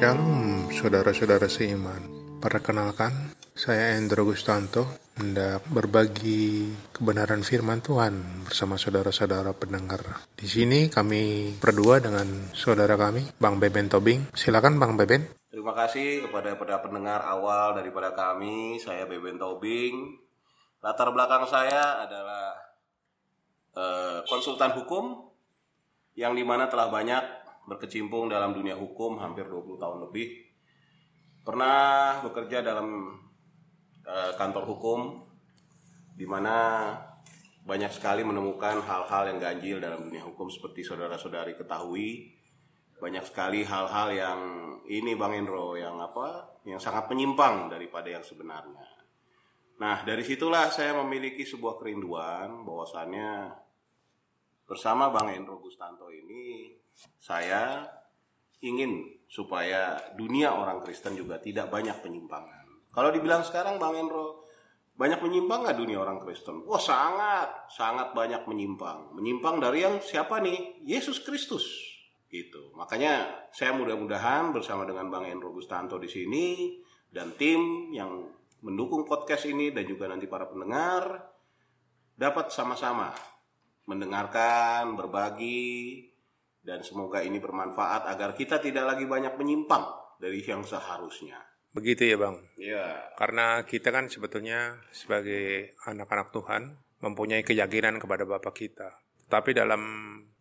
Shalom saudara-saudara seiman Perkenalkan saya Endro Gustanto hendak berbagi kebenaran firman Tuhan bersama saudara-saudara pendengar. Di sini kami berdua dengan saudara kami, Bang Beben Tobing. Silakan Bang Beben. Terima kasih kepada pada pendengar awal daripada kami, saya Beben Tobing. Latar belakang saya adalah eh, konsultan hukum yang di mana telah banyak berkecimpung dalam dunia hukum hampir 20 tahun lebih. Pernah bekerja dalam eh, kantor hukum di mana banyak sekali menemukan hal-hal yang ganjil dalam dunia hukum seperti saudara-saudari ketahui banyak sekali hal-hal yang ini Bang Endro yang apa yang sangat menyimpang daripada yang sebenarnya. Nah dari situlah saya memiliki sebuah kerinduan bahwasannya bersama Bang Endro Gustanto ini saya ingin supaya dunia orang Kristen juga tidak banyak penyimpangan. Kalau dibilang sekarang Bang Endro banyak menyimpang nggak dunia orang Kristen? Wah sangat, sangat banyak menyimpang. Menyimpang dari yang siapa nih? Yesus Kristus gitu. Makanya saya mudah-mudahan bersama dengan Bang Endro Gustanto di sini dan tim yang mendukung podcast ini dan juga nanti para pendengar dapat sama-sama mendengarkan, berbagi dan semoga ini bermanfaat agar kita tidak lagi banyak menyimpang dari yang seharusnya. Begitu ya Bang. Ya, Karena kita kan sebetulnya sebagai anak-anak Tuhan mempunyai keyakinan kepada Bapa kita. Tapi dalam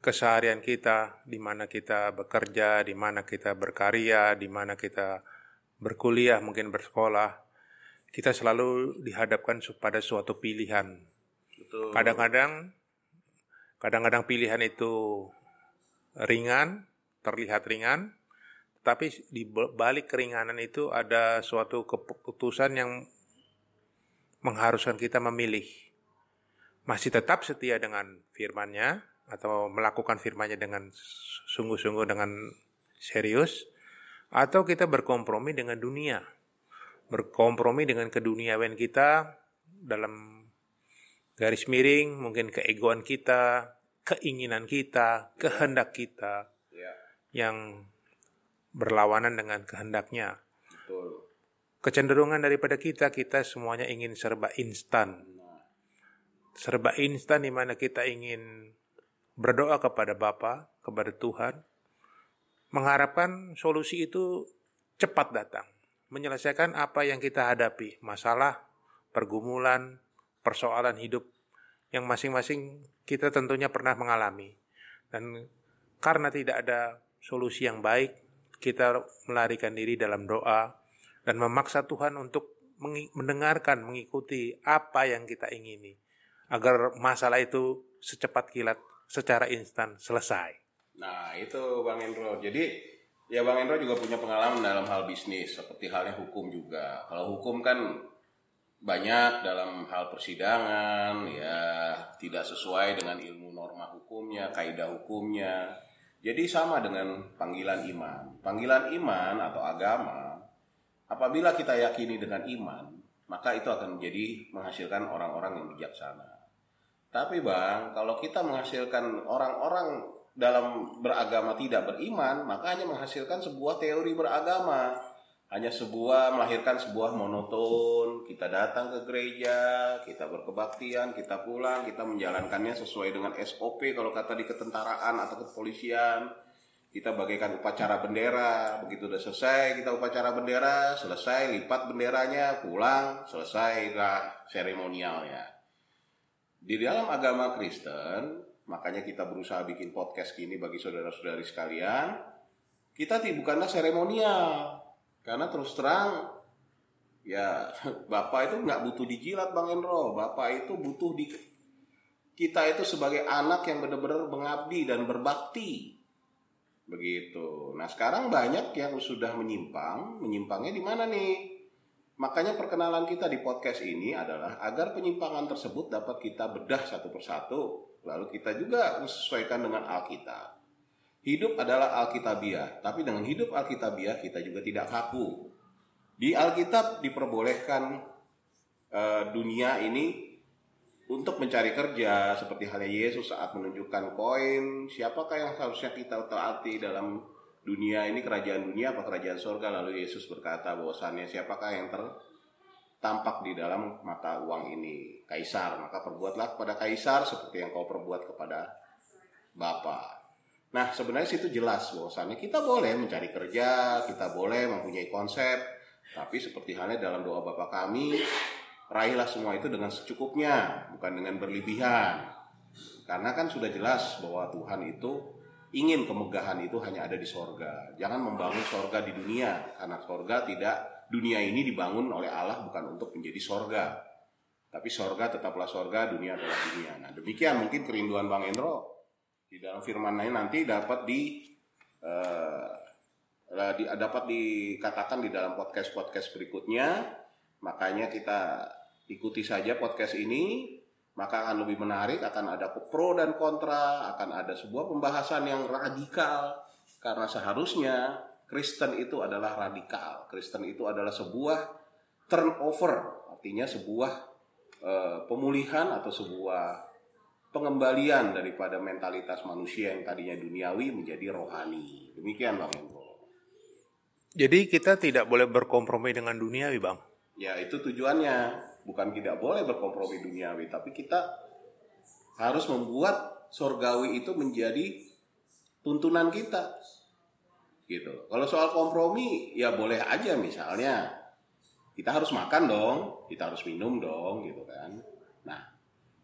keseharian kita, di mana kita bekerja, di mana kita berkarya, di mana kita berkuliah, mungkin bersekolah, kita selalu dihadapkan pada suatu pilihan. betul. Kadang-kadang, kadang-kadang pilihan itu ringan, terlihat ringan, tapi di balik keringanan itu ada suatu keputusan yang mengharuskan kita memilih. Masih tetap setia dengan firmannya atau melakukan firmannya dengan sungguh-sungguh dengan serius atau kita berkompromi dengan dunia. Berkompromi dengan keduniawian kita dalam garis miring mungkin keegoan kita, keinginan kita, kehendak kita Ya, yang berlawanan dengan kehendaknya. betul. Kecenderungan daripada kita, kita semuanya ingin serba instan. Serba instan di mana kita ingin berdoa kepada Bapa, kepada Tuhan, mengharapkan solusi itu cepat datang, menyelesaikan apa yang kita hadapi, masalah, pergumulan, persoalan hidup yang masing-masing kita tentunya pernah mengalami. Dan karena tidak ada solusi yang baik, kita melarikan diri dalam doa dan memaksa Tuhan untuk mendengarkan, mengikuti apa yang kita ingini agar masalah itu secepat kilat, secara instan selesai. Nah, itu Bang Endro. Jadi, ya Bang Endro juga punya pengalaman dalam hal bisnis, seperti halnya hukum juga. Kalau hukum kan banyak dalam hal persidangan, ya tidak sesuai dengan ilmu norma hukumnya, kaidah hukumnya. Jadi sama dengan panggilan iman. Panggilan iman atau agama, apabila kita yakini dengan iman, maka itu akan menjadi menghasilkan orang-orang yang bijaksana. Tapi bang, kalau kita menghasilkan orang-orang dalam beragama tidak beriman, maka hanya menghasilkan sebuah teori beragama. Hanya sebuah melahirkan sebuah monoton. Kita datang ke gereja, kita berkebaktian, kita pulang, kita menjalankannya sesuai dengan SOP kalau kata di ketentaraan atau kepolisian. Kita bagaikan upacara bendera, begitu udah selesai kita upacara bendera, selesai lipat benderanya, pulang, selesai lah seremonialnya. Di dalam agama Kristen, makanya kita berusaha bikin podcast gini bagi saudara-saudari sekalian. Kita bukanlah seremonial, karena terus terang, ya Bapak itu nggak butuh dijilat Bang Endro. Bapak itu butuh di kita itu sebagai anak yang benar-benar mengabdi dan berbakti. Begitu. Nah sekarang banyak yang sudah menyimpang, menyimpangnya di mana nih? Makanya perkenalan kita di podcast ini adalah agar penyimpangan tersebut dapat kita bedah satu persatu. Lalu kita juga menyesuaikan dengan Alkitab. Hidup adalah Alkitabiah, tapi dengan hidup Alkitabiah kita juga tidak kaku. Di Alkitab diperbolehkan eh, dunia ini untuk mencari kerja seperti halnya Yesus saat menunjukkan koin. Siapakah yang seharusnya kita taati dalam dunia ini? Kerajaan dunia apa kerajaan sorga? Lalu Yesus berkata bahwasannya siapakah yang tertampak di dalam mata uang ini? Kaisar maka perbuatlah kepada kaisar seperti yang kau perbuat kepada Bapa nah sebenarnya situ jelas bahwasannya kita boleh mencari kerja kita boleh mempunyai konsep tapi seperti halnya dalam doa Bapa kami raihlah semua itu dengan secukupnya bukan dengan berlebihan karena kan sudah jelas bahwa Tuhan itu ingin kemegahan itu hanya ada di sorga. Jangan membangun sorga di dunia, karena sorga tidak, dunia ini dibangun oleh Allah bukan untuk menjadi sorga. Tapi sorga tetaplah sorga, dunia adalah dunia. Nah demikian mungkin kerinduan Bang Endro di dalam firman lain nanti dapat di, uh, dapat dikatakan di dalam podcast podcast berikutnya. Makanya kita ikuti saja podcast ini maka akan lebih menarik, akan ada pro dan kontra, akan ada sebuah pembahasan yang radikal karena seharusnya Kristen itu adalah radikal. Kristen itu adalah sebuah turnover, artinya sebuah uh, pemulihan atau sebuah pengembalian daripada mentalitas manusia yang tadinya duniawi menjadi rohani. Demikian Bang Hendro. Jadi kita tidak boleh berkompromi dengan duniawi, Bang. Ya, itu tujuannya bukan tidak boleh berkompromi duniawi, tapi kita harus membuat sorgawi itu menjadi tuntunan kita. Gitu. Kalau soal kompromi ya boleh aja misalnya kita harus makan dong, kita harus minum dong gitu kan. Nah,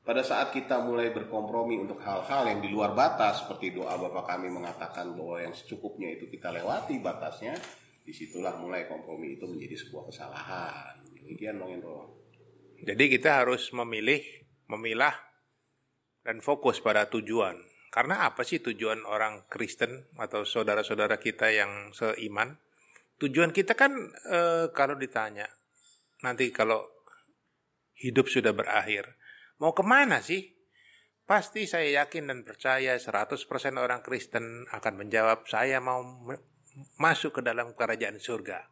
pada saat kita mulai berkompromi untuk hal-hal yang di luar batas seperti doa Bapak kami mengatakan bahwa yang secukupnya itu kita lewati batasnya, di situlah mulai kompromi itu menjadi sebuah kesalahan. Demikian Bang Indro. Jadi kita harus memilih, memilah, dan fokus pada tujuan. Karena apa sih tujuan orang Kristen atau saudara-saudara kita yang seiman? Tujuan kita kan e, kalau ditanya, nanti kalau hidup sudah berakhir, mau ke mana sih? Pasti saya yakin dan percaya 100% orang Kristen akan menjawab, saya mau masuk ke dalam kerajaan surga.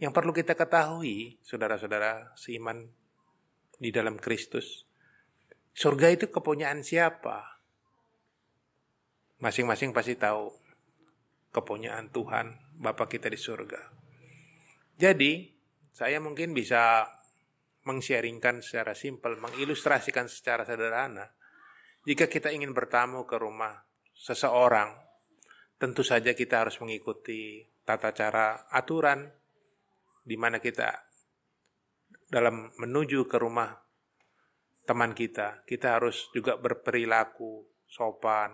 Yang perlu kita ketahui, saudara-saudara seiman di dalam Kristus, surga itu kepunyaan siapa? Masing-masing pasti tahu kepunyaan Tuhan, Bapa kita di surga. Jadi, saya mungkin bisa mengsharingkan secara simpel, mengilustrasikan secara sederhana. Jika kita ingin bertamu ke rumah seseorang, tentu saja kita harus mengikuti tata cara aturan di mana kita dalam menuju ke rumah teman kita, kita harus juga berperilaku sopan,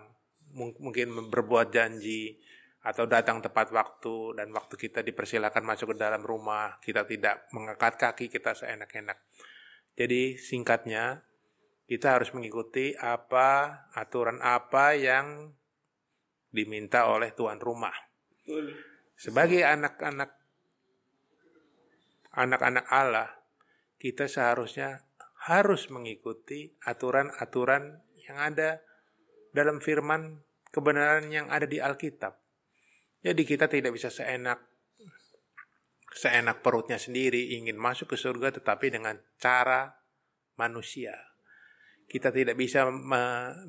mungkin berbuat janji atau datang tepat waktu dan waktu kita dipersilakan masuk ke dalam rumah, kita tidak mengangkat kaki kita seenak-enak. Jadi singkatnya kita harus mengikuti apa aturan apa yang diminta oleh tuan rumah. Sebagai anak-anak anak-anak Allah, kita seharusnya harus mengikuti aturan-aturan yang ada dalam firman kebenaran yang ada di Alkitab. Jadi kita tidak bisa seenak seenak perutnya sendiri ingin masuk ke surga tetapi dengan cara manusia. Kita tidak bisa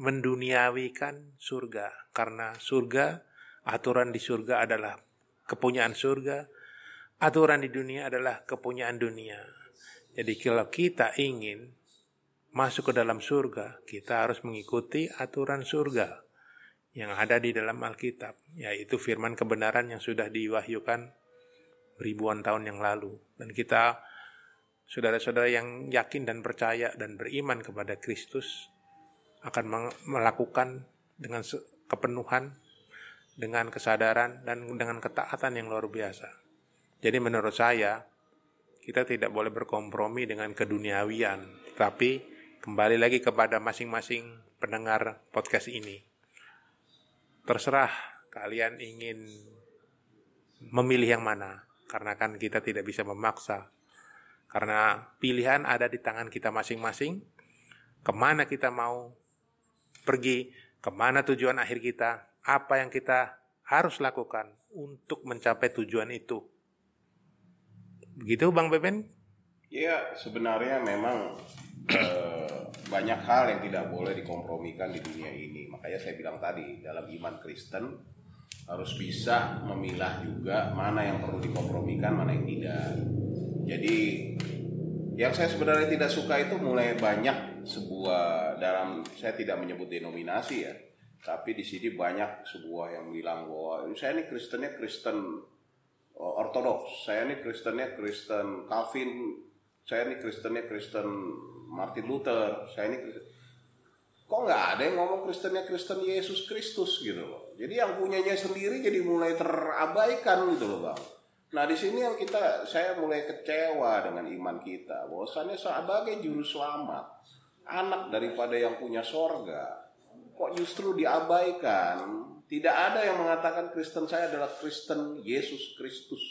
menduniawikan surga karena surga aturan di surga adalah kepunyaan surga aturan di dunia adalah kepunyaan dunia. Jadi kalau kita ingin masuk ke dalam surga, kita harus mengikuti aturan surga yang ada di dalam Alkitab, yaitu firman kebenaran yang sudah diwahyukan ribuan tahun yang lalu. Dan kita, saudara-saudara yang yakin dan percaya dan beriman kepada Kristus, akan melakukan dengan kepenuhan, dengan kesadaran, dan dengan ketaatan yang luar biasa. Jadi menurut saya, kita tidak boleh berkompromi dengan keduniawian, tapi kembali lagi kepada masing-masing pendengar podcast ini. Terserah kalian ingin memilih yang mana, karena kan kita tidak bisa memaksa. Karena pilihan ada di tangan kita masing-masing, ke mana kita mau pergi, ke mana tujuan akhir kita, apa yang kita harus lakukan untuk mencapai tujuan itu. Begitu Bang Beben? Iya, sebenarnya memang eh, banyak hal yang tidak boleh dikompromikan di dunia ini. Makanya saya bilang tadi, dalam iman Kristen, harus bisa memilah juga mana yang perlu dikompromikan mana yang tidak jadi yang saya sebenarnya tidak suka itu mulai banyak sebuah dalam saya tidak menyebut denominasi ya tapi di sini banyak sebuah yang bilang bahwa saya ini Kristennya Kristen oh, ortodoks, saya ini Kristennya Kristen Calvin, saya ini Kristennya Kristen Martin Luther, saya ini Kristen. Kok nggak ada yang ngomong Kristennya Kristen Yesus Kristus gitu loh. Jadi yang punyanya sendiri jadi mulai terabaikan gitu loh bang. Nah di sini yang kita saya mulai kecewa dengan iman kita. Bahwasannya sebagai juru selamat, anak daripada yang punya sorga, kok justru diabaikan. Tidak ada yang mengatakan Kristen saya adalah Kristen Yesus Kristus.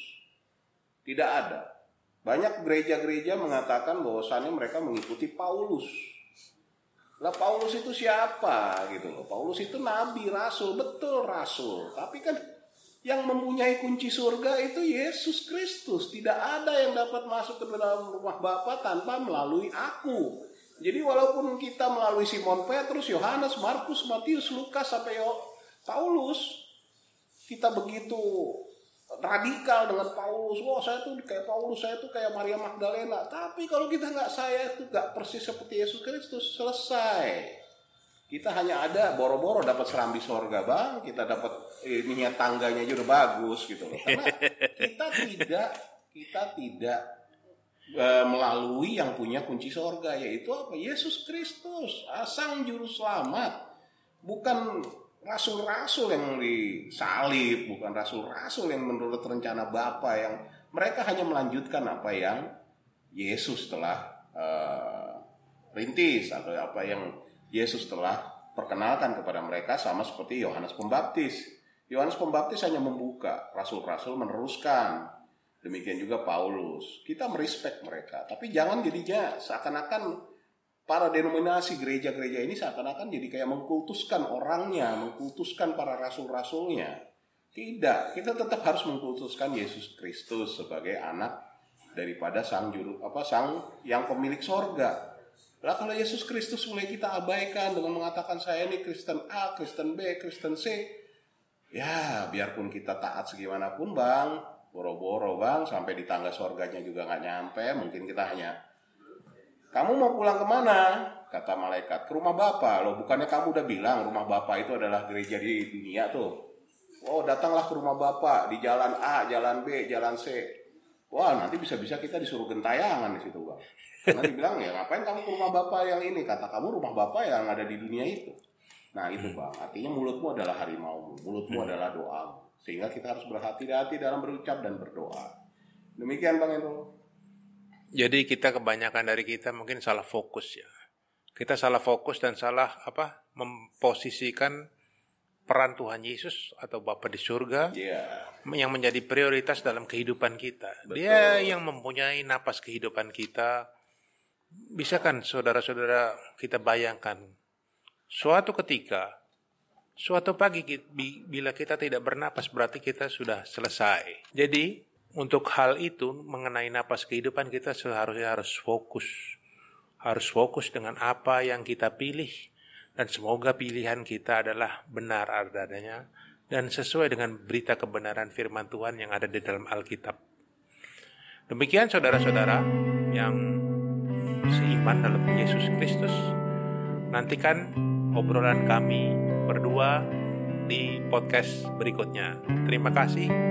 Tidak ada. Banyak gereja-gereja mengatakan bahwasannya mereka mengikuti Paulus. Lah Paulus itu siapa gitu loh. Paulus itu nabi, rasul, betul rasul. Tapi kan yang mempunyai kunci surga itu Yesus Kristus. Tidak ada yang dapat masuk ke dalam rumah Bapa tanpa melalui aku. Jadi walaupun kita melalui Simon Petrus, Yohanes, Markus, Matius, Lukas sampai Paulus, kita begitu radikal dengan Paulus. Wah saya tuh kayak Paulus, saya tuh kayak Maria Magdalena. Tapi kalau kita nggak saya itu nggak persis seperti Yesus Kristus, selesai. Kita hanya ada boro-boro dapat serambi sorga bang, kita dapat ininya tangganya juga bagus gitu loh. Karena kita tidak kita tidak e, melalui yang punya kunci sorga yaitu apa Yesus Kristus asang juru selamat bukan rasul-rasul yang disalib bukan rasul-rasul yang menurut rencana Bapa yang mereka hanya melanjutkan apa yang Yesus telah e, rintis atau apa yang Yesus telah perkenalkan kepada mereka sama seperti Yohanes Pembaptis. Yohanes Pembaptis hanya membuka, rasul-rasul meneruskan. Demikian juga Paulus. Kita merespek mereka, tapi jangan jadinya seakan-akan para denominasi gereja-gereja ini seakan-akan jadi kayak mengkultuskan orangnya, mengkultuskan para rasul-rasulnya. Tidak, kita tetap harus mengkultuskan Yesus Kristus sebagai anak daripada sang juru apa sang yang pemilik sorga. Lah kalau Yesus Kristus mulai kita abaikan dengan mengatakan saya ini Kristen A, Kristen B, Kristen C, ya biarpun kita taat segimanapun bang, boro-boro bang sampai di tangga sorganya juga nggak nyampe mungkin kita hanya kamu mau pulang ke mana? Kata malaikat ke rumah bapak loh bukannya kamu udah bilang rumah bapak itu adalah gereja di dunia tuh? Oh datanglah ke rumah bapak di jalan A jalan B jalan C. Wah nanti bisa-bisa kita disuruh gentayangan di situ bang. Karena dibilang ya ngapain kamu ke rumah bapak yang ini? Kata kamu rumah bapak yang ada di dunia itu. Nah itu bang. Artinya mulutmu adalah harimau mulutmu hmm. adalah doa sehingga kita harus berhati-hati dalam berucap dan berdoa. Demikian Bang Endo. Jadi kita kebanyakan dari kita mungkin salah fokus ya. Kita salah fokus dan salah apa? memposisikan peran Tuhan Yesus atau Bapa di surga yeah. yang menjadi prioritas dalam kehidupan kita. Betul. Dia yang mempunyai napas kehidupan kita. Bisa kan saudara-saudara kita bayangkan suatu ketika Suatu pagi bila kita tidak bernapas berarti kita sudah selesai. Jadi untuk hal itu mengenai napas kehidupan kita seharusnya harus fokus. Harus fokus dengan apa yang kita pilih dan semoga pilihan kita adalah benar adanya dan sesuai dengan berita kebenaran firman Tuhan yang ada di dalam Alkitab. Demikian saudara-saudara yang seiman dalam Yesus Kristus. Nantikan obrolan kami berdua di podcast berikutnya. Terima kasih.